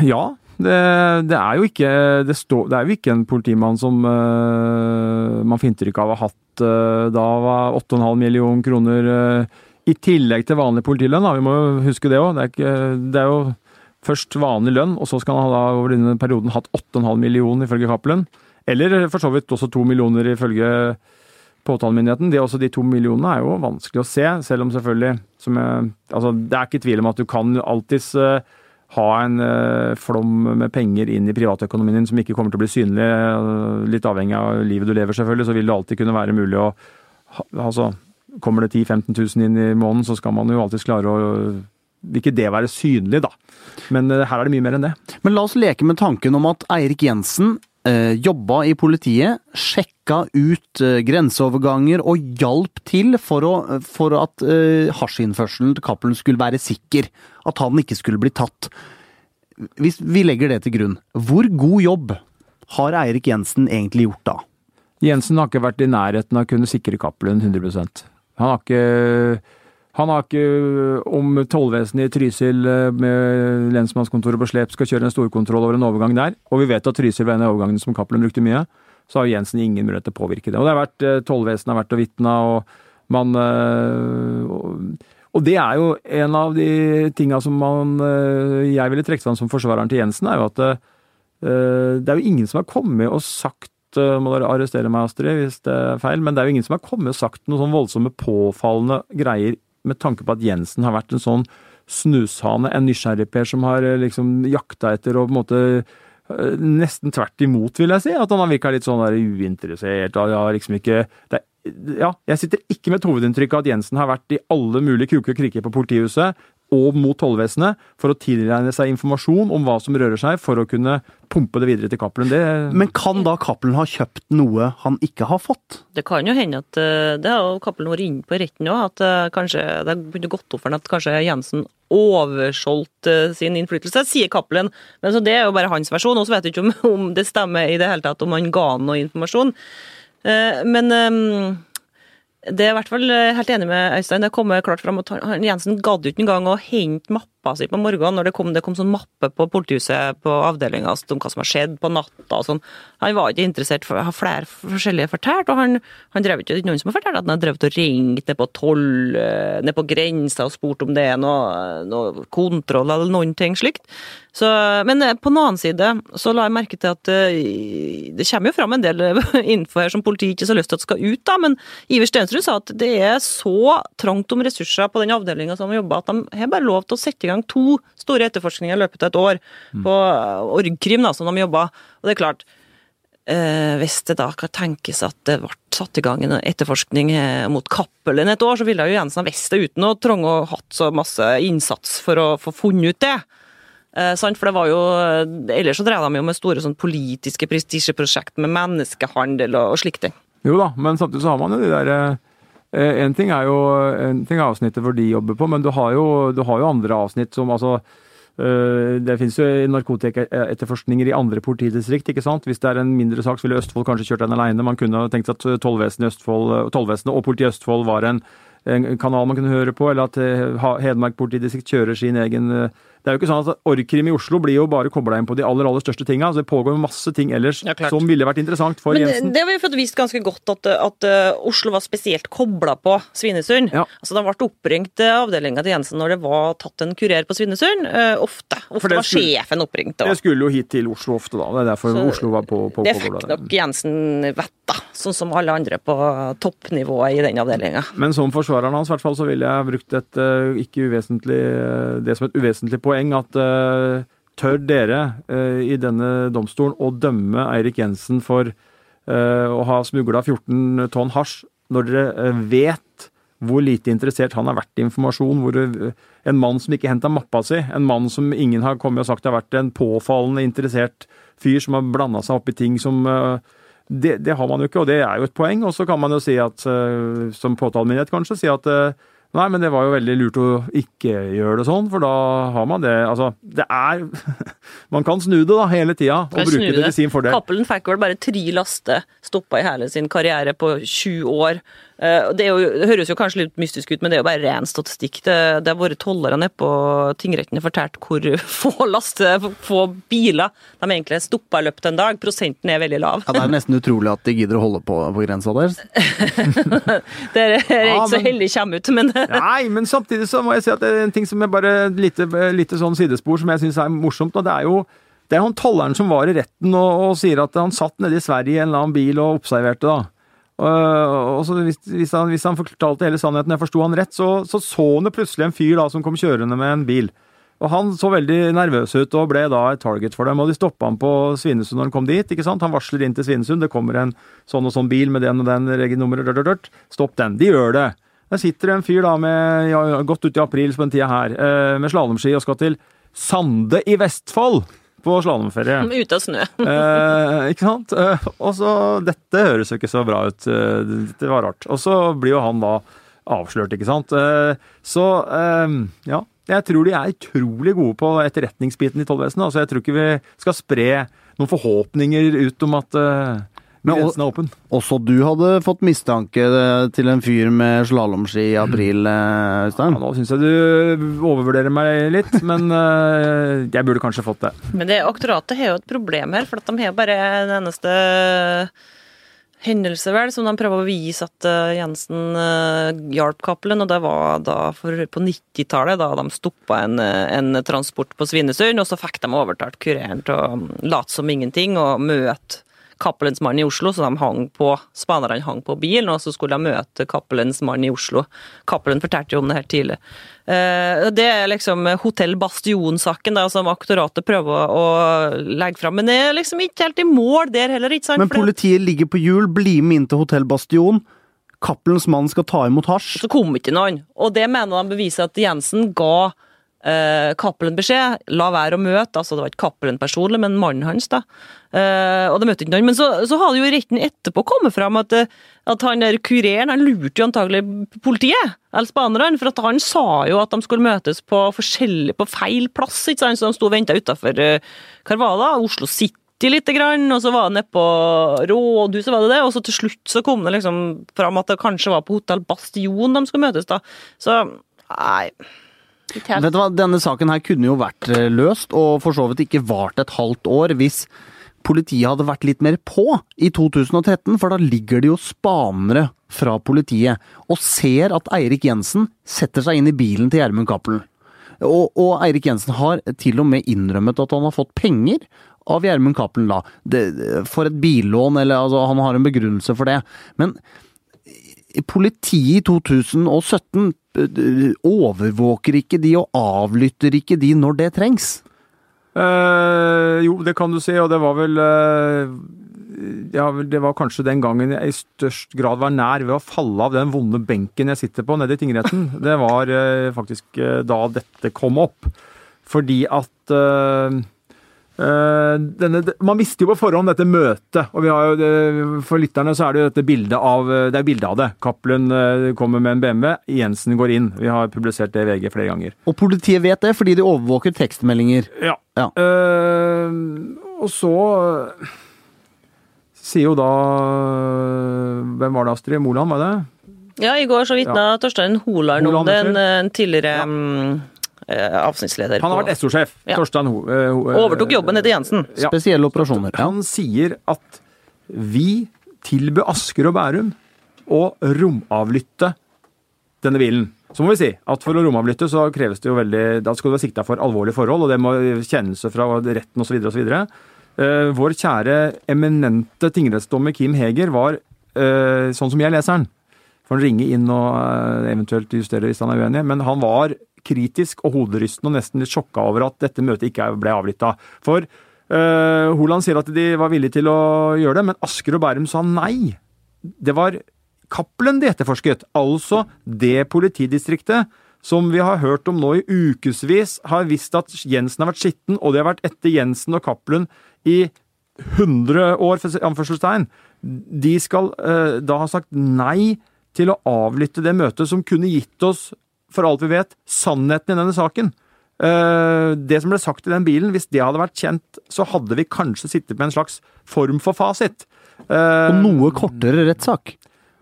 C: Ja, det, det er jo ikke det, stå, det er jo ikke en politimann som uh, man får inntrykk av å ha hatt uh, da var 8,5 million kroner uh, i tillegg til vanlig politilønn. Da. Vi må jo huske det òg. Det, det er jo først vanlig lønn, og så skal han da over denne perioden hatt 8,5 millioner ifølge Cappelen. Eller for så vidt også to millioner ifølge påtalemyndigheten. Det, også de to millionene er jo vanskelig å se, selv om selvfølgelig jeg, altså, Det er ikke tvil om at du kan alltids eh, ha en eh, flom med penger inn i privatøkonomien din som ikke kommer til å bli synlig. eh, litt avhengig av livet du lever, selvfølgelig, så vil det alltid kunne være mulig å altså, Kommer det 10 000-15 000 inn i måneden, så skal man jo alltids klare å Vil ikke det være synlig, da. Men her er det mye mer enn det.
B: Men la oss leke med tanken om at Eirik Jensen jobba i politiet, sjekka ut eh, grenseoverganger og hjalp til for, å, for at eh, hasjinnførselen til Cappelen skulle være sikker. At han ikke skulle bli tatt. Hvis vi legger det til grunn, hvor god jobb har Eirik Jensen egentlig gjort da?
C: Jensen har ikke vært i nærheten av å kunne sikre Cappelen 100% Han har ikke han har ikke Om tollvesenet i Trysil eh, med lensmannskontoret på slep skal kjøre en storkontroll over en overgang der, og vi vet at Trysil var en av overgangene som Cappelen brukte mye, så har Jensen ingen mulighet til å påvirke det. Og det har vært, eh, Tollvesenet har vært og vitna, og man eh, og, det er jo en av de tinga som man eh, jeg ville trekke fram som forsvareren til Jensen, er jo at eh, det er jo ingen som har kommet og sagt eh, må dere arrestere meg, Astrid, hvis det er feil, men det er jo ingen som har kommet og sagt noen sånn voldsomme, påfallende greier med tanke på at Jensen har vært en sånn snushane, en nysgjerrigper som har eh, liksom jakta etter og på en måte eh, Nesten tvert imot, vil jeg si. At han har virka litt sånn der uinteressert. og har liksom ikke det ja, Jeg sitter ikke med et hovedinntrykk av at Jensen har vært i alle mulige kroker og kriker på politihuset og mot tollvesenet for å tilregne seg informasjon om hva som rører seg, for å kunne pumpe det videre til Cappelen. Det
B: Men kan da Cappelen ha kjøpt noe han ikke har fått?
D: Det kan jo hende at eh, Det har Cappelen vært inne på i retten òg, at eh, kanskje det har gått opp for ham at kanskje Jensen oversolgte eh, sin innflytelse, sier Cappelen. Men så det er jo bare hans versjon, og så vet vi ikke om, om det stemmer i det hele tatt, om han ga noe informasjon. Eh, Men det er i hvert fall eh, helt enig med Øystein. Det kommer klart fram at Jensen gadd ikke engang å hente mappa si på morgenen når det kom, det kom sånn mappe på politihuset på avdelinga om hva som har skjedd på natta og sånn. Han var ikke interessert for å ha flere forskjellige fortalt, og han, han drev ikke noen som har fortalt at han har drevet og ringt ned på toll, eh, ned på grensa og spurt om det er noe, noe kontroll eller noen ting slikt. Så, men eh, på den annen side så la jeg merke til at eh, det kommer jo fram en del info her som politiet ikke så lyst til at skal ut, da, men Iver Stensrud sa at det er så trangt om ressurser på den avdelinga som jobber, at de har bare lov til å sette i gang to store etterforskninger i løpet av et år på eh, orgkrim, da, som de jobba. Og det er klart, eh, hvis det da kan tenkes at det ble satt i gang en etterforskning eh, mot Cappelen et år, så ville jo Jensen ha visst det uten å trenge å hatt så masse innsats for å få funnet ut det. Eh, sant? For det var jo, Ellers så drev de jo med store sånn politiske prestisjeprosjekt med menneskehandel og, og slikt.
C: Jo da, men samtidig så har man jo de der En ting er jo en ting er avsnittet hvor de jobber på, men du har jo, du har jo andre avsnitt som altså eh, det finnes jo narkotikaetterforskninger i andre politidistrikt. ikke sant? Hvis det er en mindre sak, så ville Østfold kanskje kjørt den alene. Man kunne tenkt seg at tollvesenet tollvesenet og politiet i Østfold var en, en kanal man kunne høre på, eller at eh, Hedmark politidistrikt kjører sin egen eh, det er jo ikke sånn at Orkrim i Oslo blir jo bare kobla inn på de aller aller største tinga. Altså, det pågår masse ting ellers
D: Ja,
C: som ville vært interessant for
D: Men
C: Jensen.
D: det har vi fått vist ganske godt at, at uh, Oslo var spesielt kobla på Svinesund.
C: Ja.
D: Altså da ble oppringt uh, avdelinga til Jensen når det var tatt en kurer på Svinesund. Uh, ofte. Ofte var
C: skulle-
D: sjefen oppringt. da.
C: Jeg skulle jo hit til Oslo ofte, da. Det er derfor
D: Så
C: Oslo var på, på
D: det fikk nok Jensen vett, da. Sånn som alle andre på toppnivået i den avdelinga.
C: Men som forsvareren hans, i hvert fall, så ville jeg brukt et eh, ikke uvesentlig eh, det som et uvesentlig poeng. At uh, tør dere uh, i denne domstolen å dømme Eirik Jensen for eh, å ha smugla 14 tonn hasj, når dere vet hvor lite interessert han har vært i informasjon. hvor En mann som ikke henta mappa si, en mann som ingen har kommet og sagt har vært en påfallende interessert fyr som har blanda seg opp i ting som det, det har man jo ikke, og det er jo et poeng. Og så kan man jo si at, som påtalemyndighet kanskje, si at nei, men det var jo veldig lurt å ikke gjøre det sånn, for da har man det Altså, det er Man kan snu det da hele tida, og bruke det til sin fordel.
D: Cappelen fikk vel bare tre laster stoppa i hele sin karriere på sju år. Eh, og Det, er jo, det høres jo kanskje litt mystisk ut, men det er jo bare ren statistikk. Det, det har vært tollere nede på tingretten fortalt hvor få laste, få biler de egentlig stoppa i løpet av en dag. Prosenten er veldig lav.
B: Ja, Det er nesten utrolig at de gidder å holde på på grensa der.
D: Det er, er
C: Ja,
D: ikke så
C: heldig
D: heldig kommer ut, men
C: Nei, men samtidig så må jeg si at det er en ting som er bare lite, lite sånn sidespor som jeg syns er morsomt. og det er jo det er han tolleren som var i retten og, og sier at han satt nede i Sverige i en eller annen bil og observerte, da. Så hvis, hvis, han, hvis han fortalte hele sannheten, jeg forsto han rett, så, så han jo plutselig en fyr da som kom kjørende med en bil. Og Han så veldig nervøs ut og ble da et target for dem. og De stoppa han på Svinesund når han kom dit. ikke sant? Han varsler inn til Svinesund. Det kommer en sånn og sånn bil med den og den dørt. Stopp den. De gjør det. Der sitter en fyr da med, ja, godt i april på den tida her, eh, med slalåmski og skal til Sande i Vestfold på slalåmferie.
D: ute av snø.
C: Eh, ikke sant? Eh, og så Dette høres jo ikke så bra ut. Eh, det var rart. Og så blir jo han da avslørt, ikke sant. Eh, så eh, ja. Jeg tror de er utrolig gode på etterretningsbiten i tollvesenet. Altså, jeg tror ikke vi skal spre noen forhåpninger ut om at eh,
B: Men
C: grensen er åpen.
B: Også du hadde fått mistanke eh, til en fyr med slalåmski i april, eh, Øystein.
C: Ja, nå syns jeg du overvurderer meg litt, men eh, jeg burde kanskje fått det.
D: Men det aktoratet har jo et problem her, for at de har bare den eneste hendelse vel, som de prøver å vise at Jensen hjalp Cappelen, og det var da for, på 90-tallet, da de stoppa en, en transport på Svinesund, og så fikk de overtalt kureren til å mm, late som ingenting og møte Cappelens mann i Oslo, så de hang på, spanerne hang på bilen, og så skulle de møte Cappelens mann i Oslo. Cappelen fortalte jo om det her tidlig. Eh, Det er liksom Hotell Bastion-saken som aktoratet prøver å legge fram, men det er liksom ikke helt i mål der heller, ikke sant?
B: Men politiet ligger på hjul, bli med inn til Hotell Bastion. Cappelens mann skal ta imot hasj.
D: så kom ikke noen. Og det mener de beviser at Jensen ga eh, Cappelen beskjed. La være å møte. Altså, det var ikke Cappelen personlig, men mannen hans, da. Eh, og det møtte ikke noen. Men så, så har det jo retten etterpå kommet fram at, eh, at han der kureren han lurte jo antagelig politiet, eller spanerne, for at han sa jo at de skulle møtes på på feil plass, ikke sant? så de sto og venta utafor uh, Carvala, Oslo City lite grann, og så var det nede på rådhuset, var det det, og så til slutt så kom det liksom fram at det kanskje var på Hotell Bastion de skulle møtes, da. Så nei.
B: Vet du hva, Denne saken her kunne jo vært eh, løst, og for så vidt ikke vart et halvt år hvis politiet hadde vært litt mer på i 2013, for da ligger det jo spanere fra politiet og ser at Eirik Jensen setter seg inn i bilen til Gjermund Cappelen. Og, og Eirik Jensen har til og med innrømmet at han har fått penger av Gjermund Cappelen da, det, for et billån, eller altså, han har en begrunnelse for det. Men politiet i 2017 eh, overvåker ikke de og avlytter ikke de når det trengs.
C: Eh, jo, det kan du si, og det var vel eh, ja, Det var kanskje den gangen jeg i størst grad var nær ved å falle av den vonde benken jeg sitter på nede i tingretten. Det var eh, faktisk eh, da dette kom opp. Fordi at eh, denne, man visste jo på forhånd dette møtet, og vi har jo det, for lytterne så er det jo dette bildet av det er bildet av det. Cappelen eh, kommer med en BMW, Jensen går inn. Vi har publisert det i VG flere ganger.
B: Og politiet vet det, fordi de overvåker tekstmeldinger.
C: Ja.
B: Ja.
C: Uh, og så eh, sier jo da eh, Hvem var det, Astrid Moland, var det?
D: Ja, i går så vitna Torstein Holand om det, en, en tidligere
C: Ja.
D: Eh, avsnittsleder.
C: Han har vært SO-sjef.
D: Ja.
C: Torstein Ho... eh, Ho- eh,
D: Overtok jobben etter Jensen.
C: Ja.
B: Spesielle operasjoner.
C: Han sier at vi tilbød Asker og Bærum å romavlytte denne bilen. Så må vi si at for å romavlytte så kreves det jo veldig Da skal du være sikta for alvorlige forhold, og det må kjennelse fra retten osv. osv. Uh, vår kjære eminente tingrettsdommer Kim Heger var, uh, sånn som jeg leser han Får han ringe inn og uh, eventuelt justere hvis han er uenig, men han var kritisk og hoderystende og nesten litt sjokka over at dette møtet ikke ble avlytta. For uh, Holand sier at de var villige til å gjøre det, men Asker og Bærum sa nei. Det var Cappelen de etterforsket, altså det politidistriktet som vi har hørt om nå i ukevis, har visst at Jensen har vært skitten, og det har vært etter Jensen og Cappelen i 100 år, for anførselstegn. De skal uh, da ha sagt nei til å avlytte det møtet som kunne gitt oss, for alt vi vet, sannheten i denne saken. Eh, det som ble sagt i den bilen, hvis det hadde vært kjent, så hadde vi kanskje sittet med en slags form for fasit. Eh,
B: Og noe kortere rettssak.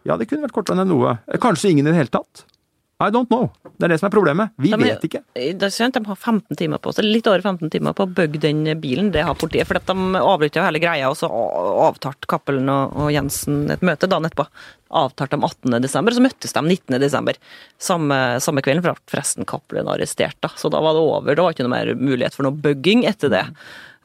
C: ja, det kunne vært kortere enn noe. Kanskje ingen i det hele tatt. I don't know. Det er det som er problemet. Vi
D: De
C: vet ikke.
D: Det er sant, De har 15 timer på seg, litt over 15 timer på å bygge den bilen. Det har politiet. For de avlytta jo hele greia, og så avtalte Cappelen og, og Jensen et møte dagen etterpå. Avtalte om 18. desember, så møttes de 19. desember. Samme, samme kvelden for forresten Cappelen arrestert, da. Så da var det over. Det var ikke noe mer mulighet for noe bugging etter det.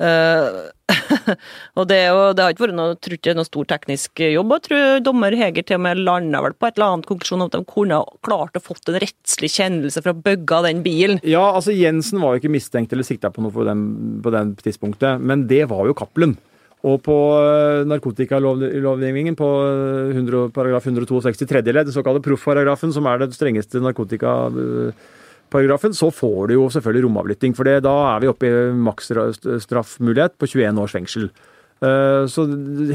D: Uh, og det, det har ikke vært noe, tror ikke noe stor teknisk jobb. Jeg tror dommer Heger til og med landa vel på et eller annet konklusjon om at de kunne klart å fått en rettslig kjennelse for å bugge den bilen.
C: Ja, altså Jensen var jo ikke mistenkt eller sikta på noe på den, på den tidspunktet, men det var jo Cappelen. Og på eh, narkotikalovgivningen, på eh, 100, paragraf 162 tredje ledd, den såkalte proffparagrafen, som er den strengeste narkotikaparagrafen, så får du jo selvfølgelig romavlytting. For det, da er vi oppe i maksstraffmulighet på 21 års fengsel. Eh, Så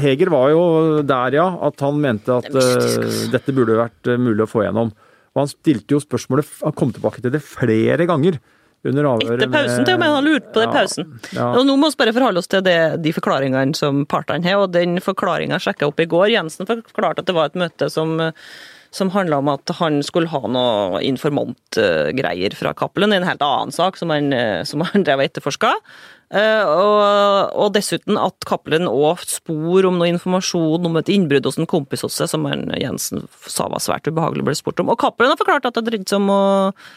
C: Heger var jo der, ja, at han mente at
D: Det
C: eh,
D: ass.
C: dette burde vært eh, mulig å få gjennom. Og han stilte jo spørsmålet, han kom tilbake til det flere ganger. Under avhøret
D: Etter pausen, til og med. Han lurte på det i
C: Ja,
D: pausen.
C: ja.
D: Og nå må vi bare forholde oss til det, de forklaringene som partene har, og den forklaringa sjekka opp i går. Jensen forklarte at det var et møte som som handla om at han skulle ha noe informantgreier fra Cappelen. En helt annen sak som han, som han drev og etterforska. Eh, Og, og dessuten at Cappelen òg spor om noe informasjon om et innbrudd hos en kompis hos seg, som han Jensen sa var svært ubehagelig å bli spurt om. Og Cappelen har forklart at det dreide seg om å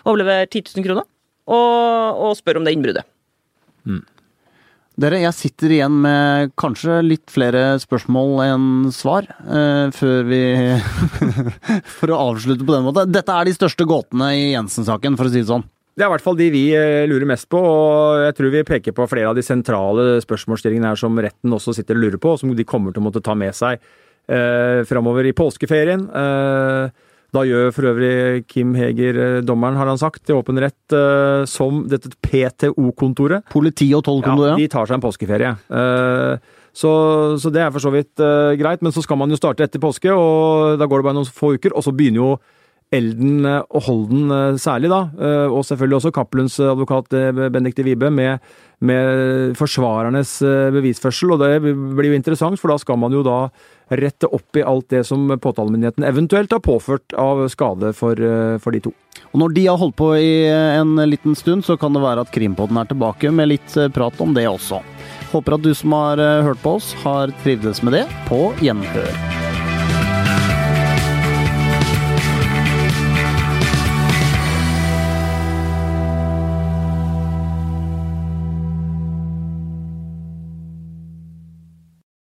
D: overlevere 10 000 kroner, og, og spør om det innbruddet.
B: Dere, jeg sitter igjen med kanskje litt flere spørsmål enn svar, eh, før vi For å avslutte på den måten. Dette er de største gåtene i Jensen-saken, for å si det sånn.
C: Det er i hvert fall de vi eh, lurer mest på, og jeg tror vi peker på flere av de sentrale spørsmålsstillingene her som retten også sitter og lurer på, og som de kommer til å måtte ta med seg eh, framover i påskeferien. Eh, da gjør for øvrig Kim Heger, eh, dommeren, har han sagt, i åpen rett eh, som dette PTO-kontoret.
B: Politi og tollkontor,
C: Ja, de tar seg en påskeferie. Eh, Så, så det er for så vidt greit, men så skal man jo starte etter påske, og da går det bare noen få uker, og så begynner jo Elden eh, og Holden eh, særlig, da, eh, og selvfølgelig også Cappelens advokat Benedicte Wibe, med, med forsvarernes bevisførsel. Og det blir jo interessant, for da skal man jo da rette opp i alt det som påtalemyndigheten eventuelt har påført av skade for, for de to.
B: Og når de har holdt på i en liten stund, så kan det være at Krimpodden er tilbake med litt prat om det også. Håper at du som har hørt på oss, har trivdes med det. På gjenhør.